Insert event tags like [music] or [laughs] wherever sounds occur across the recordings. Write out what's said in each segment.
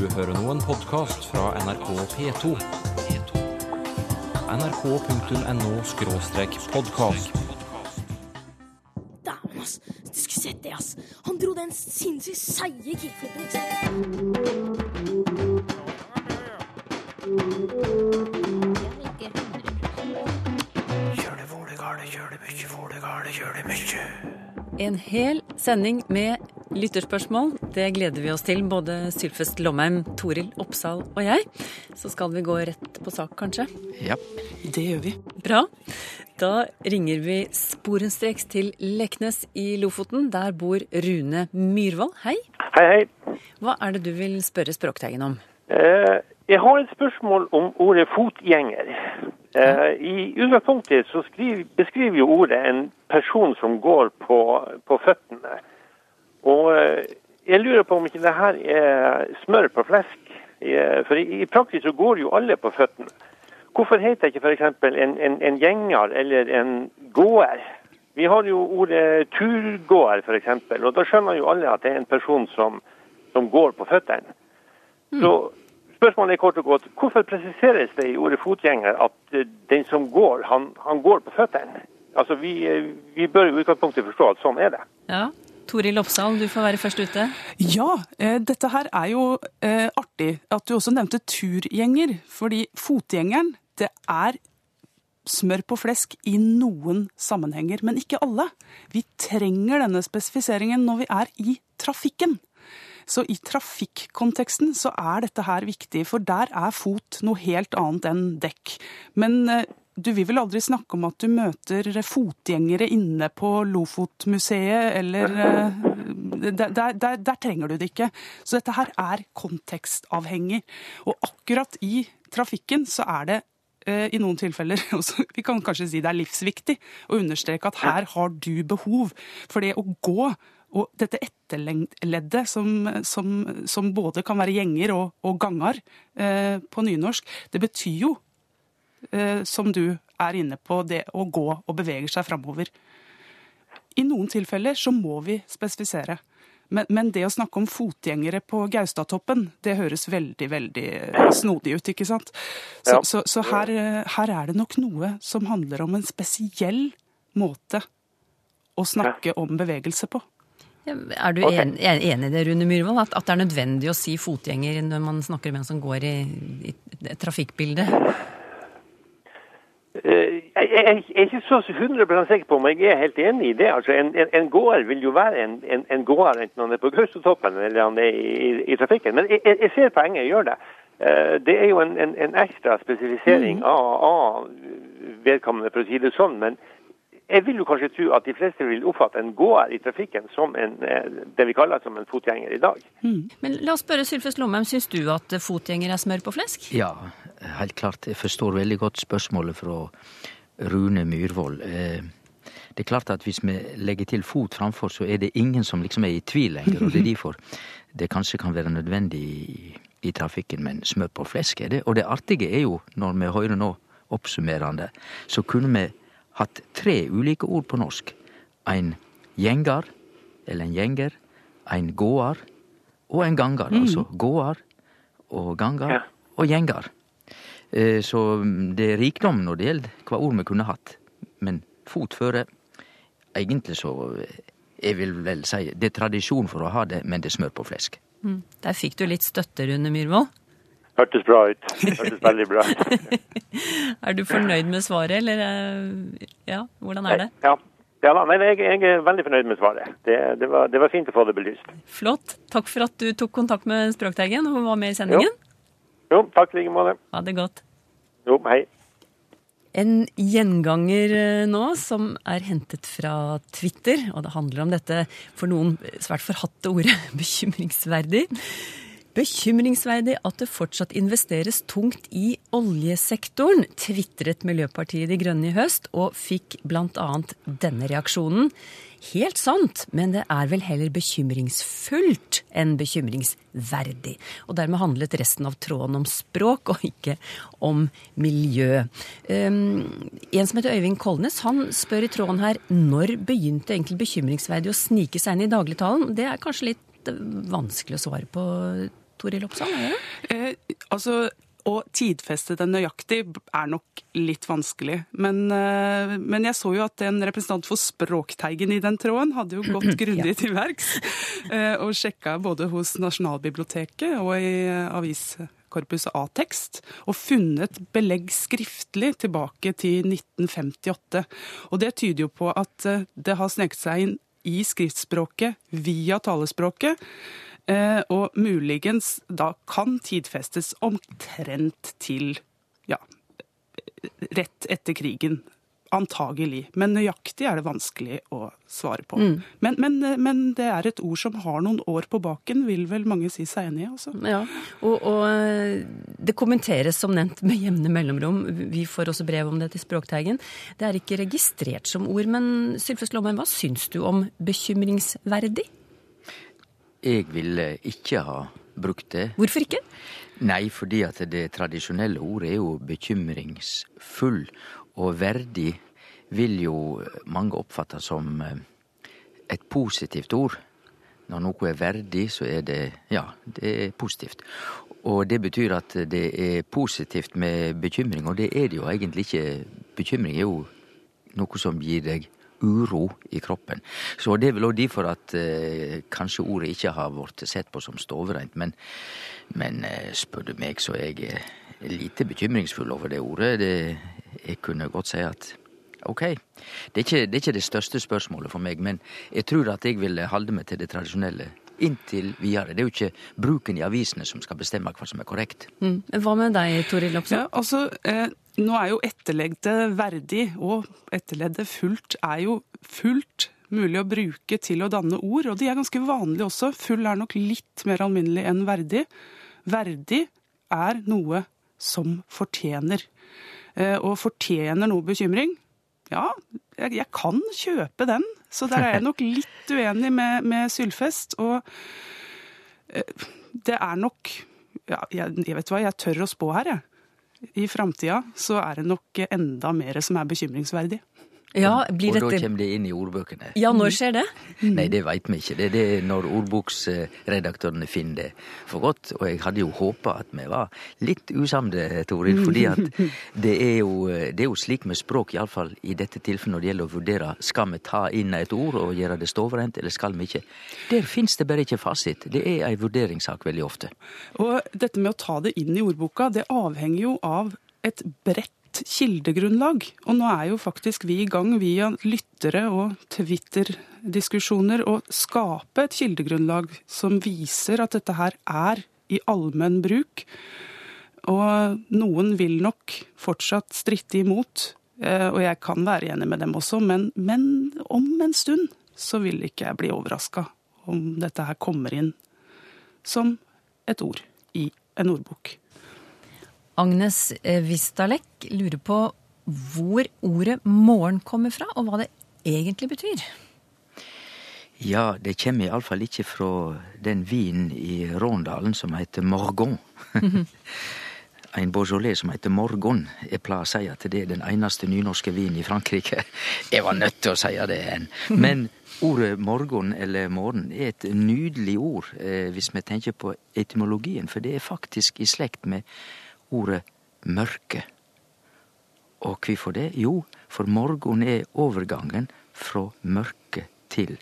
Du hører nå en podkast fra NRK P2. nrk.no-podkast. Dæven, ass. Du skulle sett det, ass. Han dro den sinnssykt seige kickflipen, ikke sant? En hel sending med lytterspørsmål. Det gleder vi oss til, både Sylfest Lomheim, Toril Oppsal og jeg. Så skal vi gå rett på sak, kanskje? Ja. Det gjør vi. Bra. Da ringer vi sporenstreks til Leknes i Lofoten. Der bor Rune Myhrvold. Hei. Hei, hei. Hva er det du vil spørre Språkteigen om? Eh, jeg har et spørsmål om ordet fotgjenger. Eh, I utgangspunktet så skriver, beskriver jo ordet en person som går på, på føttene. Og eh, jeg lurer på om ikke det her er smør på flesk. Eh, For i, i praksis så går jo alle på føttene. Hvorfor heter ikke f.eks. En, en, en gjenger eller en gåer? Vi har jo ordet turgåer f.eks., og da skjønner jo alle at det er en person som, som går på føttene. Så spørsmålet er kort og godt, hvorfor presiseres det i ordet fotgjenger at eh, den som går, han, han går på føttene? Altså, vi, vi bør i utgangspunktet forstå at sånn er det. Ja. Toril Oppsal, du får være først ute. Ja, eh, dette her er jo eh, artig at du også nevnte turgjenger. Fordi fotgjengeren, det er smør på flesk i noen sammenhenger, men ikke alle. Vi trenger denne spesifiseringen når vi er i trafikken. Så i trafikkonteksten så er dette her viktig, for der er fot noe helt annet enn dekk. Men eh, du vil vel aldri snakke om at du møter fotgjengere inne på Lofotmuseet, eller [laughs] eh, der, der, der, der trenger du det ikke. Så dette her er kontekstavhengig. Og akkurat i trafikken så er det eh, i noen tilfeller [laughs] også, Vi kan kanskje si det er livsviktig å understreke at her har du behov. For det å gå og dette etterleddet som, som, som både kan være gjenger og, og ganger eh, på nynorsk, det betyr jo, som du er inne på, det å gå og bevege seg framover. I noen tilfeller så må vi spesifisere. Men, men det å snakke om fotgjengere på Gaustatoppen, det høres veldig, veldig snodig ut, ikke sant? Så, Ja. så, så her, eh, her er det nok noe som handler om en spesiell måte å snakke om bevegelse på. Ja, Er du okay. en, er enig i det, Rune Myhrvold, at, at det er nødvendig å si fotgjenger når man snakker med en som går i, i trafikkbildet? Eh, Jeg er ikke så 100 sikker på om jeg er helt enig i det. Altså, en, en, en gård vil jo være en, en, en gård enten han er på Gaustatoppen eller han er i, i, i trafikken. Men jeg, jeg ser poenget, jeg gjør det. Eh, Det er jo en, ekstra spesifisering av, av vedkommende, for å si det sånn. Men jeg vil jo kanskje tro at de fleste vil oppfatte en gåer i trafikken som en, eh, det vi kaller som en fotgjenger i dag. Men la oss spørre Sylfest Lomheim, syns du at fotgjenger er smør på flesk? Ja, helt klart. Jeg forstår veldig godt spørsmålet fra Rune Myhrvold. Eh, Det er klart at hvis vi legger til fot framfor, så er det ingen som liksom er i tvil lenger. Og det er [laughs] derfor det kanskje kan være nødvendig i, i trafikken, men smør på flesk er det. Og det artige er jo, når vi hører nå oppsummerende, så kunne vi hatt tre ulike ord på norsk. En gjengar, eller en gjenger, en gåar og en gangar. Altså gåar og gangar Ja. og gjengar. Eh, Så det er rikdom når det gjelder hva ord vi kunne hatt. Men fot føre Egentlig så eh, Jeg vil vel si det er tradisjon for å ha det, men det er smør på flesk. Der fikk du litt støtte, Rune Myhrvold. Hørtes bra ut. Hørtes veldig bra ut. [laughs] Er du fornøyd med svaret, eller eh, ja, hvordan er det? Ja, ja da, nei, jeg, jeg er veldig fornøyd med svaret. Det, det, var, det var fint å få det belyst. Flott. Takk for at du tok kontakt med Språkteigen og var med i sendingen. Jo, takk i like måte. Ha det godt. Jo, hei. En gjenganger eh, nå som er hentet fra Twitter, og det handler om dette for noen svært forhatte ordet [laughs] bekymringsverdig. Bekymringsverdig at det fortsatt investeres tungt i oljesektoren, tvitret Miljøpartiet De Grønne i høst, og fikk bl.a. denne reaksjonen. Helt sant, men det er vel heller bekymringsfullt enn bekymringsverdig. Og dermed handlet resten av tråden om språk, og ikke om miljø. Um, en som heter Øyvind Kolnes, han spør i tråden her når begynte egentlig bekymringsverdig å snike seg inn i dagligtalen? Det er kanskje litt vanskelig å svare på, Toril Oppsal? Eh, altså, å tidfeste den nøyaktig er nok litt vanskelig. Men, eh, men, jeg så jo at en representant for Språkteigen i den tråden hadde jo gått [clears throat] grundig til verks eh, og sjekka både hos Nasjonalbiblioteket og i aviskorpuset A-tekst, og funnet belegg skriftlig tilbake til 1958. Og det tyder jo på at eh, det har sneket seg inn i skriftspråket via talespråket. Eh, og muligens da kan tidfestes omtrent til ja, rett etter krigen. Antagelig. Men nøyaktig er det vanskelig å svare på. Mm. Men, men, men, det er et ord som har noen år på baken, vil vel mange si seg enig i. Altså. Ja, og, og, eh, det kommenteres som nevnt med jevne mellomrom. Vi får også brev om det til Språkteigen. Det er ikke registrert som ord, men Sylfest Lomheim, hva syns du om bekymringsverdig? Jeg ville ikke ha brukt det. Hvorfor ikke? Nei, fordi at det tradisjonelle ordet er jo bekymringsfull. Og verdig vil jo mange oppfatte som eh, et positivt ord. Når noe er verdig, så er det ja, det er positivt. Og det betyr at det er positivt med bekymring, og det er det jo egentlig ikke. Bekymring er jo noe som gir deg uro i kroppen. Så det er vel òg derfor at eh, kanskje ordet ikke har blitt sett på som stovereint. Men, men eh, spør du meg, så er jeg eh, lite bekymringsfull over det ordet. Det, jeg kunne godt si at ok, det er, ikke, det er ikke det største spørsmålet for meg, men jeg tror at jeg vil holde meg til det tradisjonelle inntil videre. Det er jo ikke bruken i avisene som skal bestemme hva som er korrekt. Mm. Hva med deg, Toril Opsahl? Ja, altså, eh, nå er jo etterlegdet verdig, og etterleddet fullt er jo fullt mulig å bruke til å danne ord, og de er ganske vanlige også. Full er nok litt mer alminnelig enn verdig. Verdig er noe som fortjener. Eh, og fortjener noe bekymring? Ja, jeg, jeg kan kjøpe den. Så der er jeg nok litt uenig med, med Sylfest. Og eh, det er nok ja, jeg, jeg, vet hva, jeg tør å spå her, jeg. I framtida så er det nok enda mer som er bekymringsverdig. Ja, blir og dette... da kommer det inn i ordbøkene. Ja, når skjer det? Mm. Nei, det veit vi ikke. Det er det når ordboksredaktørene finner det for godt. Og jeg hadde jo håpa at vi var litt usamde, Toril. fordi at [laughs] det er jo, det er jo slik med språk, iallfall i dette tilfellet når det gjelder å vurdere skal vi ta inn et ord og gjøre det stovrent, eller skal vi ikke. Der fins det bare ikke fasit. Det er ei vurderingssak veldig ofte. Og dette med å ta det inn i ordboka, det avhenger jo av et bredt kildegrunnlag. Og nå er jo faktisk vi i gang via lyttere og Twitter-diskusjoner å skape et kildegrunnlag som viser at dette her er i allmenn bruk. Og noen vil nok fortsatt stritte imot, eh, og jeg kan være enig med dem også, men, men om en stund så vil ikke jeg bli overraska om dette her kommer inn som et ord i en ordbok. Agnes Vistalek lurer på hvor ordet 'morgen' kommer fra, og hva det egentlig betyr. Ja, det kommer iallfall ikke fra den vinen i Råndalen som heter Morgon. [laughs] en Beaujolais som heter Morgon. Jeg pleier å si at det er den eneste nynorske vinen i Frankrike. [laughs] Jeg var nødt til å si det igjen. Men ordet morgen eller morgen er et nydelig ord eh, hvis vi tenker på etymologien, for det er faktisk i slekt med ordet mørke. Og hvorfor det? Jo, for morgen er overgangen fra mørke til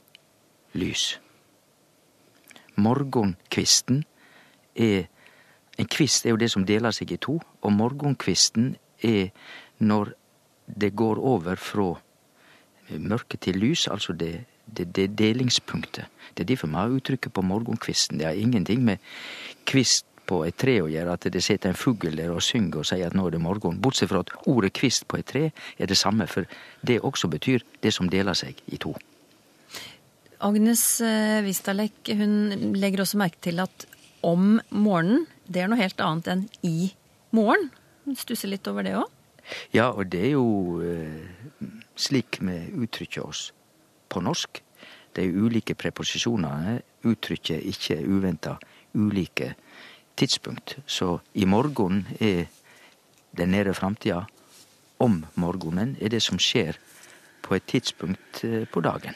lys. Morgenkvisten er En kvist er jo det som deler seg i to, og morgenkvisten er når det går over fra mørke til lys, altså det, det, det delingspunktet. Det er derfor vi har uttrykket på morgenkvisten. Det har ingenting med kvist på et tre å gjøre, at det sitter en fugl der og synger og sier at nå er det morgen. Bortsett fra at ordet kvist på et tre er det samme, for det også betyr det som deler seg i to. Agnes eh, Vistalek hun legger også merke til at om morgenen, det er noe helt annet enn i morgen. Hun stusser litt over det òg? Ja, og det er jo eh, slik vi uttrykker oss på norsk. De ulike preposisjonene uttrykker ikke uventa ulike tidspunkt. Så i morgen er den nære framtida. Om morgenen er det som skjer på et tidspunkt eh, på dagen.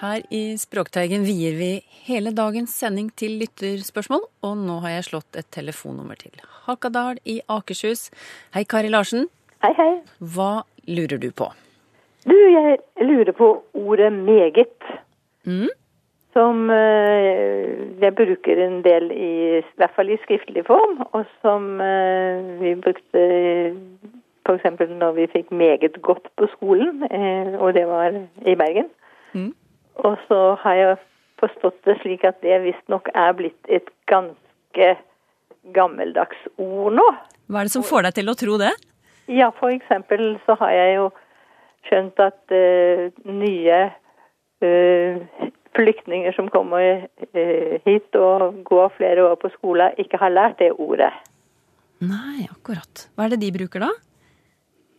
Her i Språkteigen vier vi hele dagens sending til lytterspørsmål, og nå har jeg slått et telefonnummer til. Hakadal i Akershus. Hei, Kari Larsen. Hei, hei. Hva lurer du på? Du, jeg lurer på ordet meget. Mm. Som eh, jeg bruker en del i, i hvert fall i skriftlig form, og som eh, vi brukte f.eks. når vi fikk meget godt på skolen, eh, og det var i Bergen. Mm. Og så har jeg forstått det slik at det visstnok er blitt et ganske gammeldags ord nå. Hva er det som får deg til å tro det? Ja, for eksempel så har jeg jo skjønt at uh, nye eh, flyktninger som kommer eh, hit og går flere år på skole, ikke har lært det ordet. Nei, akkurat. Hva er det de bruker da?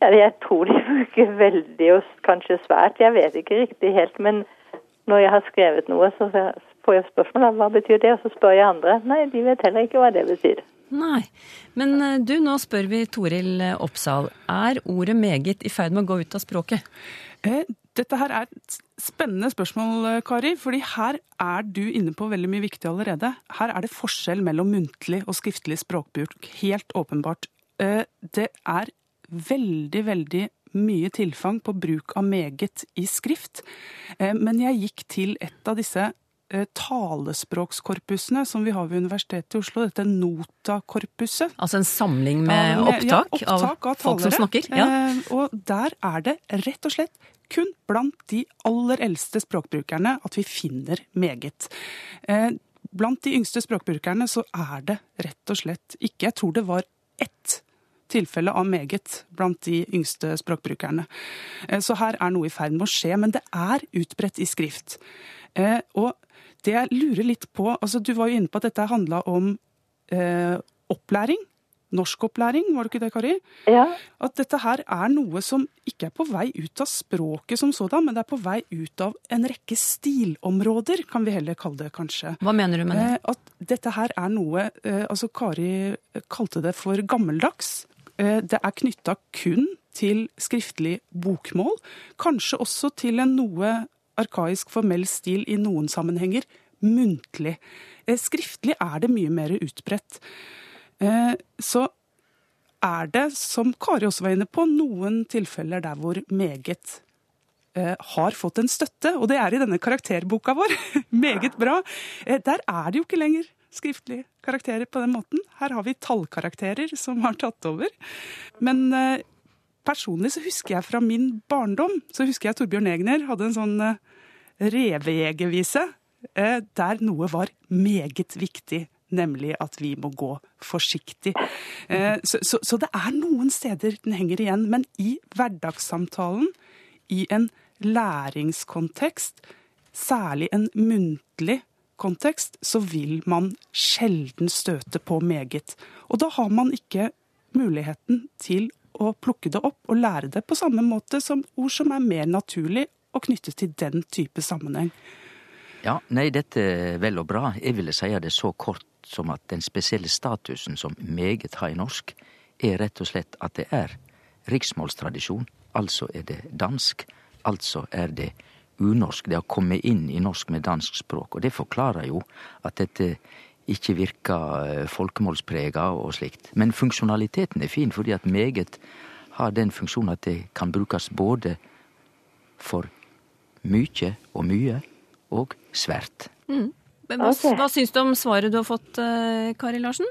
Ja, jeg tror de [laughs] bruker veldig og kanskje svært, jeg vet ikke riktig helt. Men når jeg har skrevet noe, så får jeg spørsmål om hva betyr det, og så spør jeg andre. Nei, de vet heller ikke hva det betyr. Nei. Men eh, du, nå spør vi Toril Oppsal. Er ordet meget i ferd med å gå ut av språket? Dette her er et spennende spørsmål, eh, Kari. fordi her er du inne på veldig mye viktig allerede. Her er det forskjell mellom muntlig og skriftlig språkbruk. Helt åpenbart. Eh, Det er veldig, veldig mye tilfang på bruk av meget i skrift. Eh, Men jeg gikk til et av disse talespråkskorpusene som vi har ved Universitetet i Oslo, dette NOTA-korpuset. Altså en samling med Ja, opptak, ja, opptak, av, folk som snakker? Ja. Eh, og der er det rett og slett kun blant de aller eldste språkbrukerne at vi finner meget. Eh, blant de yngste språkbrukerne så er det rett og slett ikke Jeg tror det var ett tilfelle av meget blant de yngste språkbrukerne. Eh, Så her er noe i ferd med å skje, men det er utbredt i skrift. Eh, Og det jeg lurer litt på altså Du var jo inne på at dette handla om eh, opplæring. Norskopplæring, var det ikke det, Kari? Ja, At dette her er noe som ikke er på vei ut av språket som sådan, men det er på vei ut av en rekke stilområder, kan vi heller kalle det kanskje. Hva mener du med det? Eh, At dette her er noe eh, Altså, Kari kalte det for gammeldags. Eh, Det er knytta kun til skriftlig bokmål. Kanskje også til en noe arkaisk formell stil i noen sammenhenger. Muntlig. Eh, Skriftlig er det mye mer utbredt. Eh, Så er det, som Kari også var inne på, noen tilfeller der hvor meget eh, har fått en støtte, og det er i denne karakterboka vår. [laughs] Meget bra. Der er det jo ikke lenger skriftlige karakterer på den måten. Her har vi tallkarakterer som har tatt over. Men personlig så husker jeg fra min barndom, så husker jeg Torbjørn Egner hadde en sånn eh, revejegervise eh, der noe var meget viktig. Nemlig at vi må gå forsiktig. Eh, Så, så, så det er noen steder den henger igjen. Men i hverdagssamtalen, i en læringskontekst, særlig en muntlig kontekst, så vil man sjelden støte på meget. Og da har man ikke muligheten til å plukke det opp og lære det på samme måte som ord som er mer naturlig og knyttet til den type sammenheng. Ja, nei, dette er vel og bra. Jeg ville si det så kort som at den spesielle statusen som meget har i norsk, er rett og slett at det er riksmålstradisjon. Altså er det dansk. Altså er det unorsk. Det har kommet inn i norsk med dansk språk. Og det forklarer jo at dette ikke virker eh, folkemålsprega og slikt. Men funksjonaliteten er fin, fordi at meget har den funksjonen at det kan brukes både for mykje og mye, og svært. Men Hva, okay. hva syns du om svaret du har fått, eh, Kari Larsen?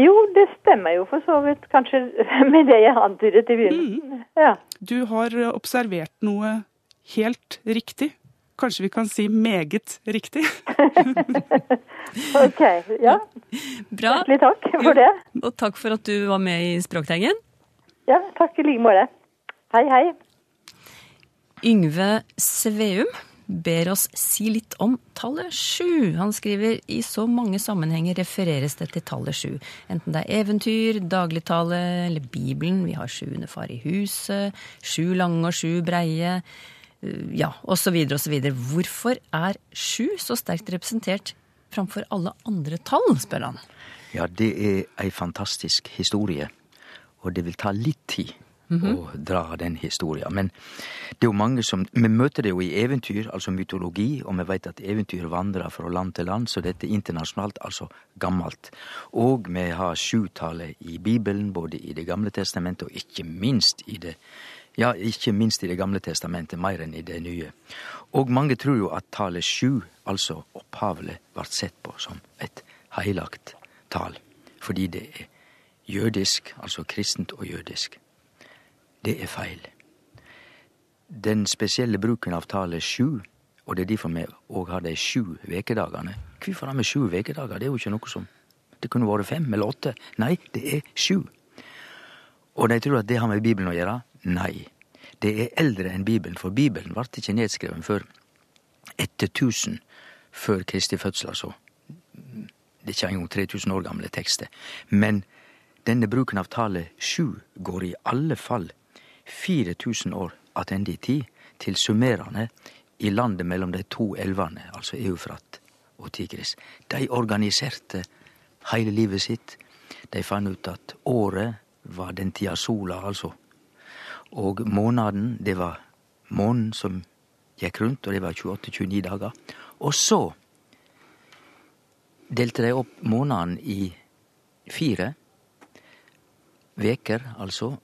Jo, det stemmer jo for så vidt kanskje [laughs] med det jeg antydet i begynnelsen. Ja. Du har observert noe helt riktig. Kanskje vi kan si meget riktig. [laughs] Ok. Ja. Bra. Hjertelig takk for det. Og takk for at du var med i Språkteigen. Ja, takk i like måte. Hei, hei. Yngve Sveum ber oss si litt om tallet sju. Han skriver i så mange sammenhenger refereres det til tallet sju. Enten det er eventyr, dagligtale eller Bibelen. Vi har sjuende far i huset, sju lange og sju breie. Ja, osv. osv. Hvorfor er sju så sterkt representert framfor alle andre tall, spør han. Ja, det er ei fantastisk historie, og det vil ta litt tid å dra den historien. Men det er jo mange som Vi møter det jo i eventyr, altså mytologi, og vi vet at eventyr vandrer fra land til land, så dette er internasjonalt, altså gammelt. Og vi har sjutallet i Bibelen, både i Det gamle testamentet og ikke minst i det ja, ikke minst i Det gamle testamentet, mer enn i det nye. Og mange tror jo at tallet sju, altså opphavlig, ble sett på som et heilagt tal, fordi det er jødisk, altså kristent og jødisk. Det er feil. Den spesielle bruken av tallet sju, og det er derfor vi òg har de sju vekedagene. Hvorfor har vi sju vekedager? Det er jo ikke noe som Det kunne vært fem eller åtte. Nei, det er sju. Og de tror at det har med Bibelen å gjøre. Nei. Det er eldre enn Bibelen, for Bibelen ble ikke nedskrevet før etter 1000 før Kristi fødsel, altså. Det er ikke engang 3000 år gamle tekster. Men denne bruken av tallet sju går i alle fall 4000 år tilbake i tid til summerende i landet mellom de to elvene, altså Eufrat og Tigris. De organiserte hele livet sitt. De fant ut at året var den tida sola, altså. Og måneden, det var månen som gikk rundt, og det var 28-29 dager. Og så delte de opp måneden i fire veker, altså.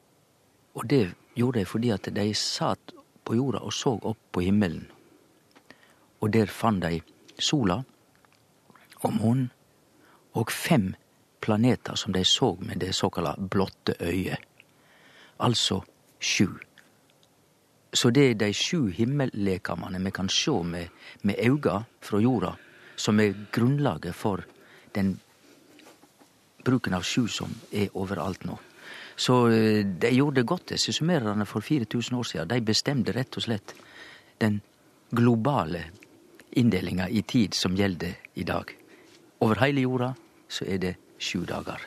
Og det gjorde de fordi at de satt på jorda og så opp på himmelen. Og der fant de sola og månen og fem planeter som de så med det såkalla blotte øyet. Altså sju. Så det er de sju himmellekamene vi kan sjå med, med auga fra jorda, som er grunnlaget for den bruken av sju som er overalt nå. Så eh, de gjorde det godt, disse summererne for 4000 år siden. De bestemte rett og slett den globale inndelinga i tid som gjelder i dag. Over hele jorda så er det sju dager.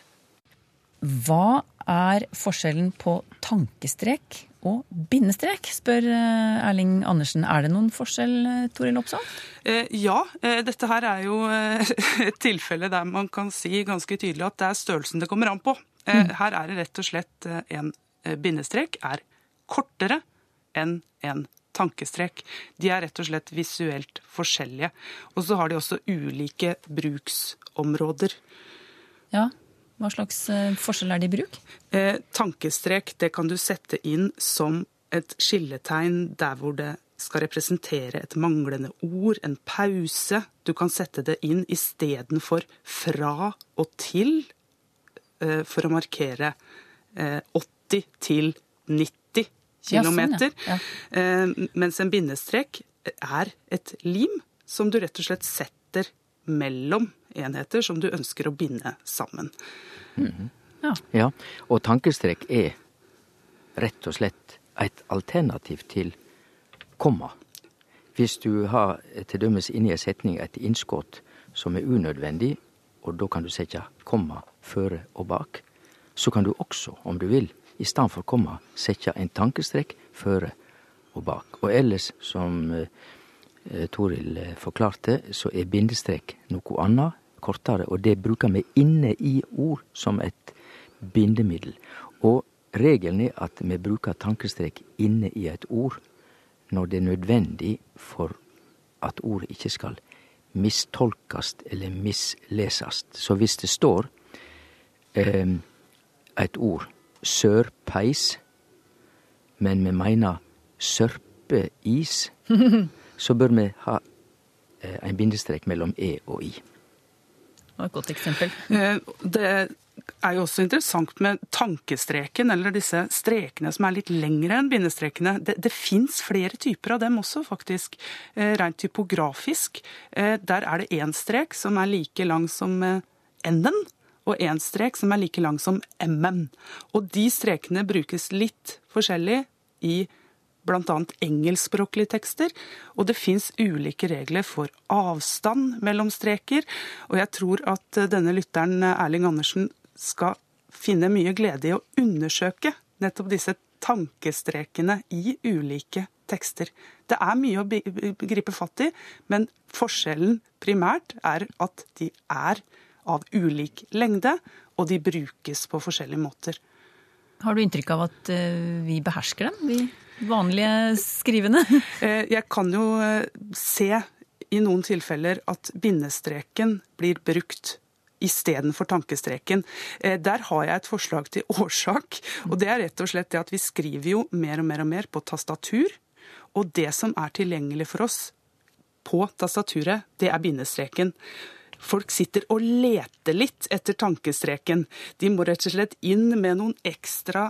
Hva er forskjellen på tankestrek og bindestrek, spør eh, Erling Andersen. Er det noen forskjell, eh, Toril Oppsal? Eh, ja, dette her er jo [laughs] et tilfelle der man kan si ganske tydelig at det er størrelsen det kommer an på. Mm. Her er det rett og slett en bindestrek er kortere enn en tankestrek. De er rett og slett visuelt forskjellige. Og så har de også ulike bruksområder. Ja, hva slags eh, forskjell er det i bruk? Eh, tankestrek det kan du sette inn som et skilletegn der hvor det skal representere et manglende ord, en pause. Du kan sette det inn istedenfor fra og til, eh, for å markere eh, 80 til 90 km. Ja, sånn, ja. eh, mens en bindestrek er et lim som du rett og slett setter mellom enheter som du ønsker å binde sammen. Mm. Ja. ja. Og tankestrek er rett og slett et alternativ til komma. Hvis du har til dømes inni ei setning et innskudd som er unødvendig, og da kan du sette komma føre og bak, så kan du også, om du vil, i stedet for komma, sette en tankestrek føre og bak. Og ellers, som eh, Toril eh, forklarte, så er bindestrek noe annet kortere, og det bruker vi inne i ord som et bindemiddel. Og regelen er at vi bruker tankestrek inne i et ord når det er nødvendig for at ordet ikke skal mistolkast eller mislesast. Så hvis det står eh, et ord sørpeis, men vi mener sørpeis, [laughs] så bør vi ha eh, en bindestrek mellom e og i var et godt eksempel. Eh, det er jo også interessant med tankestreken, eller disse strekene som er litt lengre enn bindestrekene. Det, det fins flere typer av dem også, faktisk. Eh, rent typografisk. Eh, der er det én strek som er like lang som n-en, og én strek som er like lang som m-en. Og de strekene brukes litt forskjellig i bl.a. engelskspråklige tekster, og det fins ulike regler for avstand mellom streker. Og jeg tror at eh, denne lytteren eh, Erling Andersen skal finne mye glede i å undersøke nettopp disse tankestrekene i ulike tekster. Det er mye å gripe fatt i, men forskjellen primært er at de er av ulik lengde, og de brukes på forskjellige måter. Har du inntrykk av at eh, vi behersker dem, vi vanlige skrivende? [laughs] Eh, Jeg kan jo eh, se i noen tilfeller at bindestreken blir brukt istedenfor tankestreken. Eh, Der har jeg et forslag til [laughs] årsak. Og det er rett og slett det at vi skriver jo mer og mer og mer på tastatur. Og det som er tilgjengelig for oss på tastaturet, det er bindestreken. Folk sitter og leter litt etter tankestreken. De må rett og slett inn med noen ekstra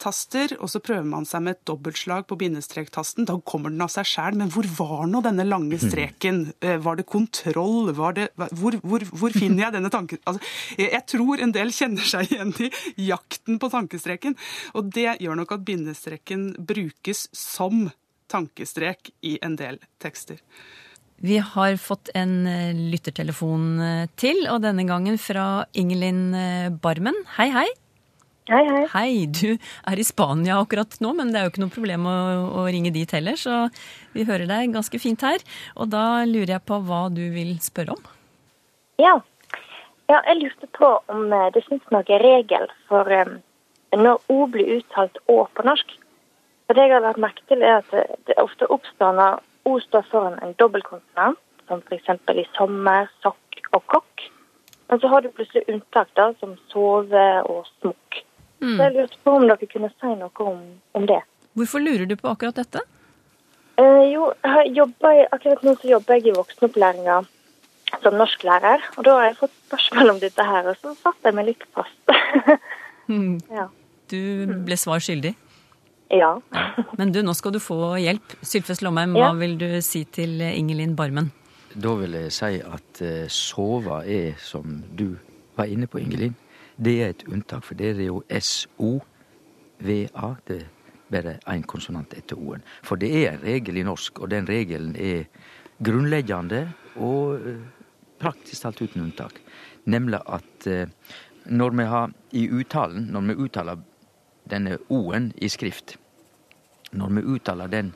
taster, og så prøver man seg med et dobbeltslag på bindestrektasten. Da kommer den av seg sjæl. Men hvor var nå denne lange streken? Eh, var det kontroll? Var det, hvor, hvor, hvor finner jeg denne tanken... Altså, jeg, tror en del kjenner seg igjen i jakten på tankestreken. Og det gjør nok at bindestreken brukes som tankestrek i en del tekster. Vi har fått en eh, lyttertelefon eh, til, og denne gangen fra Ingelin eh, Barmen. Hei, hei. Hei, hei. Hei, du er i Spania akkurat nå, men det er jo ikke noe problem å, å ringe dit heller, så vi hører deg ganske fint her. Og da lurer jeg på hva du vil spørre om. Ja. ja, jeg lurte på om eh, det finnes noen regel for um, når O blir uttalt Å på norsk. For det jeg har lagt merke til, er at det, det ofte oppstår når O står foran en dobbeltkonsonant, som f.eks. i sommer, sokk og kokk. Men så har du plutselig unntak, da, som sove og smokk. Så jeg lurte på om dere kunne si noe om, om det. Hvorfor lurer du på akkurat dette? Eh, jo, jeg har akkurat nå så jobber jeg i voksenopplæringa som norsklærer. Og da har jeg fått spørsmål om dette her, og så satte jeg meg litt fast. [laughs] mm. [laughs] ja. Du ble svar skyldig. ja. [laughs] Men du, nå skal du få hjelp. Sylfest Lomheim, hva Ja. vil du si til Ingelin Barmen? Da vil jeg si at eh, sova er, som du var inne på, Ingelin, det er et unntak. For det er jo S-O-V-A. Det er bare én konsonant etter O-en. For det er en regel i norsk, og den regelen er grunnleggende og eh, praktisk talt uten unntak. Nemlig at eh, når vi har i uttalen, når vi uttaler denne O-en i skrift, når vi uttaler den,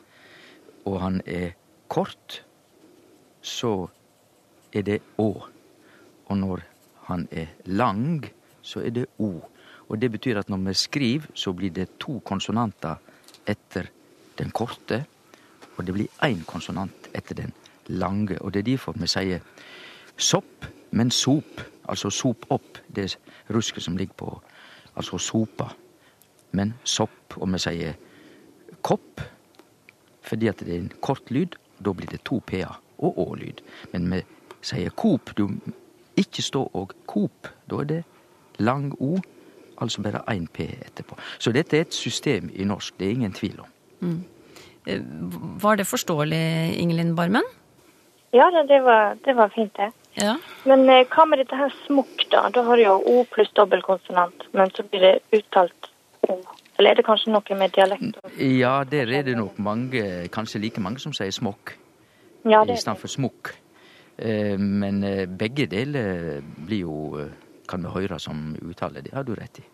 og han er kort, så er det Å. Og når han er lang, så er det O. Og det betyr at når vi skriver, så blir det to konsonanter etter den korte, og det blir én konsonant etter den lange. Og det er derfor vi sier sopp, men sop. Altså sop opp det rusket som ligger på Altså sopa. Men sopp. Og vi sier kopp, fordi at det er en kort lyd. Da blir det to p-er og å-lyd. Men vi sier coop. Du ikke stå og coop. Da er det lang o, altså bare én p etterpå. Så dette er et system i norsk. Det er ingen tvil om. Mm. Var det forståelig, Ingelin Barmen? Ja, det, var, det var fint, det. Ja. Men eh, hva med dette her smokk, da? Da har du jo O pluss dobbeltkonsonant, men så blir det uttalt O. Eller er det kanskje noe med dialekt? Ja, der er det nok mange, kanskje like mange som sier smokk Ja, i stedet for smokk. Eh, Men eh, begge deler blir jo, eh, kan vi høre som uttaler. Det har du rett i.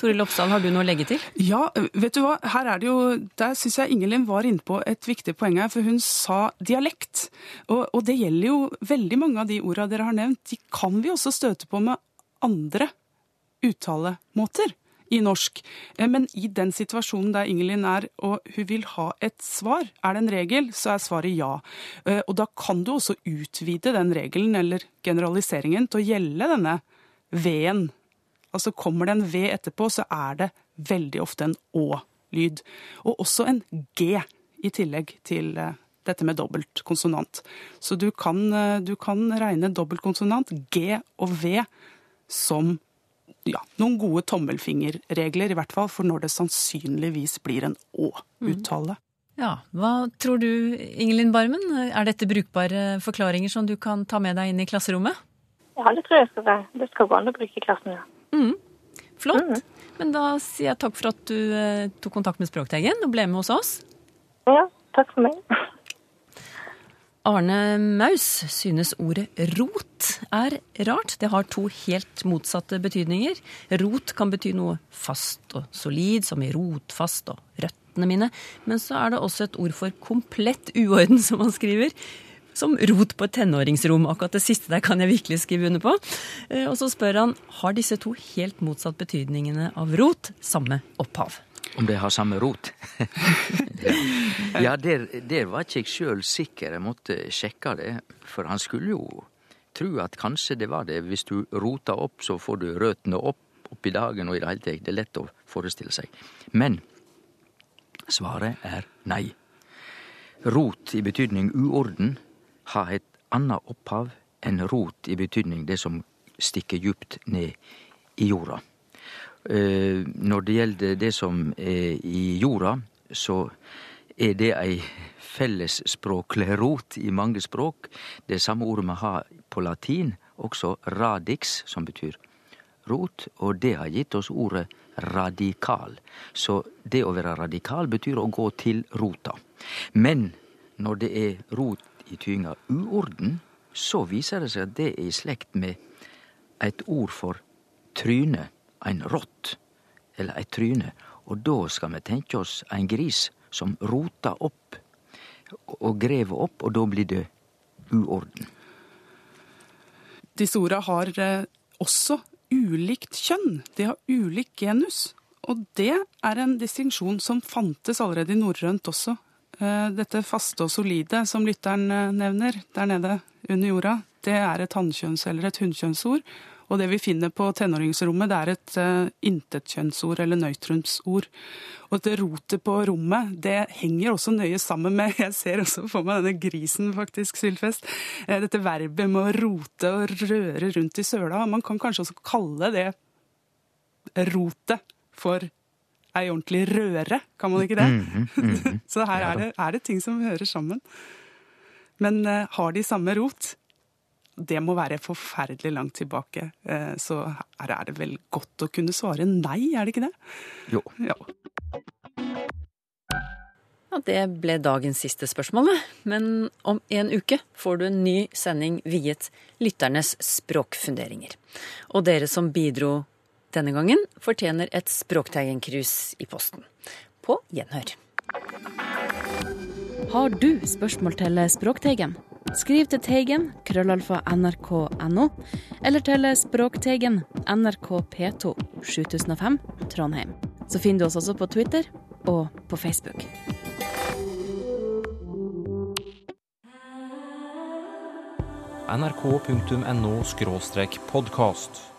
Toril Oppsal, har du noe å legge til? Ja, vet du hva? Her er det jo, Der syns jeg Ingelin var inne på et viktig poeng her, for hun sa dialekt. Og, og det gjelder jo veldig mange av de orda dere har nevnt. De kan vi også støte på med andre uttalemåter i norsk. Eh, Men i den situasjonen der Ingelin er, og hun vil ha et svar, er det en regel, så er svaret ja. Eh, Og da kan du også utvide den regelen eller generaliseringen til å gjelde denne V-en. Altså kommer det en V etterpå, så er det veldig ofte en Å-lyd. Og også en G i tillegg til eh, dette med dobbelt konsonant. Så du kan, eh, du kan regne dobbeltkonsonant, G og V, som ja, noen gode tommelfingerregler, i hvert fall for når det sannsynligvis blir en Å-uttale. Ja, Hva tror du, Ingelin Barmen? Er dette brukbare forklaringer som du kan ta med deg inn i klasserommet? Ja, det tror jeg skal være. Det skal gå an å bruke klassen, ja. Flott. Men da sier jeg takk for at du eh, tok kontakt med Språkteigen og ble med hos oss. Ja, takk for meg. Arne Maus synes ordet rot er rart. Det har to helt motsatte betydninger. Rot kan bety noe fast og solid, som i rotfast og røttene mine. Men så er det også et ord for komplett uorden, som han skriver. Som rot på et tenåringsrom. Akkurat det siste der kan jeg virkelig skrive under på. Eh, og så spør han har disse to helt motsatt betydningene av rot samme opphav. Om de har samme rot? [laughs] ja, der, der, var ikke jeg sjøl sikker. Jeg måtte sjekke det. For han skulle jo tro at kanskje det var det. Hvis du roter opp, så får du røttene opp opp i dagen og i det hele tatt. Det er lett å forestille seg. Men svaret er nei. Rot i betydning uorden har et annet opphav enn rot i betydning det som stikker djupt ned i jorda. Eh, når det gjelder det som er i jorda, så er det ei fellesspråklig rot i mange språk. Det samme ordet vi har på latin, også radix, som betyr rot, og det har gitt oss ordet radikal. Så det å være radikal betyr å gå til rota. Men når det er rot i tyinga uorden, så viser det seg at det er i slekt med et ord for tryne, ein rott, eller eit tryne. Og da skal vi tenke oss ein gris som roter opp og grever opp, og da blir det uorden. Disse orda har eh, også ulikt kjønn. De har ulik genus. Og det er en distinksjon som fantes allerede i norrønt også. Eh, dette faste og solide som lytteren eh, nevner der nede under jorda, det er et hannkjønns- eller et hunnkjønnsord. Og det vi finner på tenåringsrommet, det er et uh, intetkjønnsord eller nøytrumsord. Og det rotet på rommet, det henger også nøye sammen med [laughs] Jeg ser også for meg denne grisen, faktisk, Sylfest. Dette verbet med å rote og røre rundt i søla. Man kan kanskje også kalle det rotet for ei ordentlig røre, kan man ikke det? Mm -hmm, mm -hmm. [laughs] Så her er det, er det, ting som hører sammen. Men uh, har de samme rot? det må være forferdelig langt tilbake. Uh, så her er det vel godt å kunne svare nei, er det ikke det? Jo. Ja. Ja, det ble dagens siste spørsmål. Men om en uke får du en ny sending viet lytternes språkfunderinger. Og dere som bidro denne gangen, fortjener et Språkteigenkrus i posten. På gjenhør. Har du spørsmål til Språkteigen? Skriv til Teigen, krøllalfa nrk.no, eller til Språkteigen, NRK P2, 7005, Trondheim. Så finner du oss også på Twitter og på Facebook. nrk.no podkast.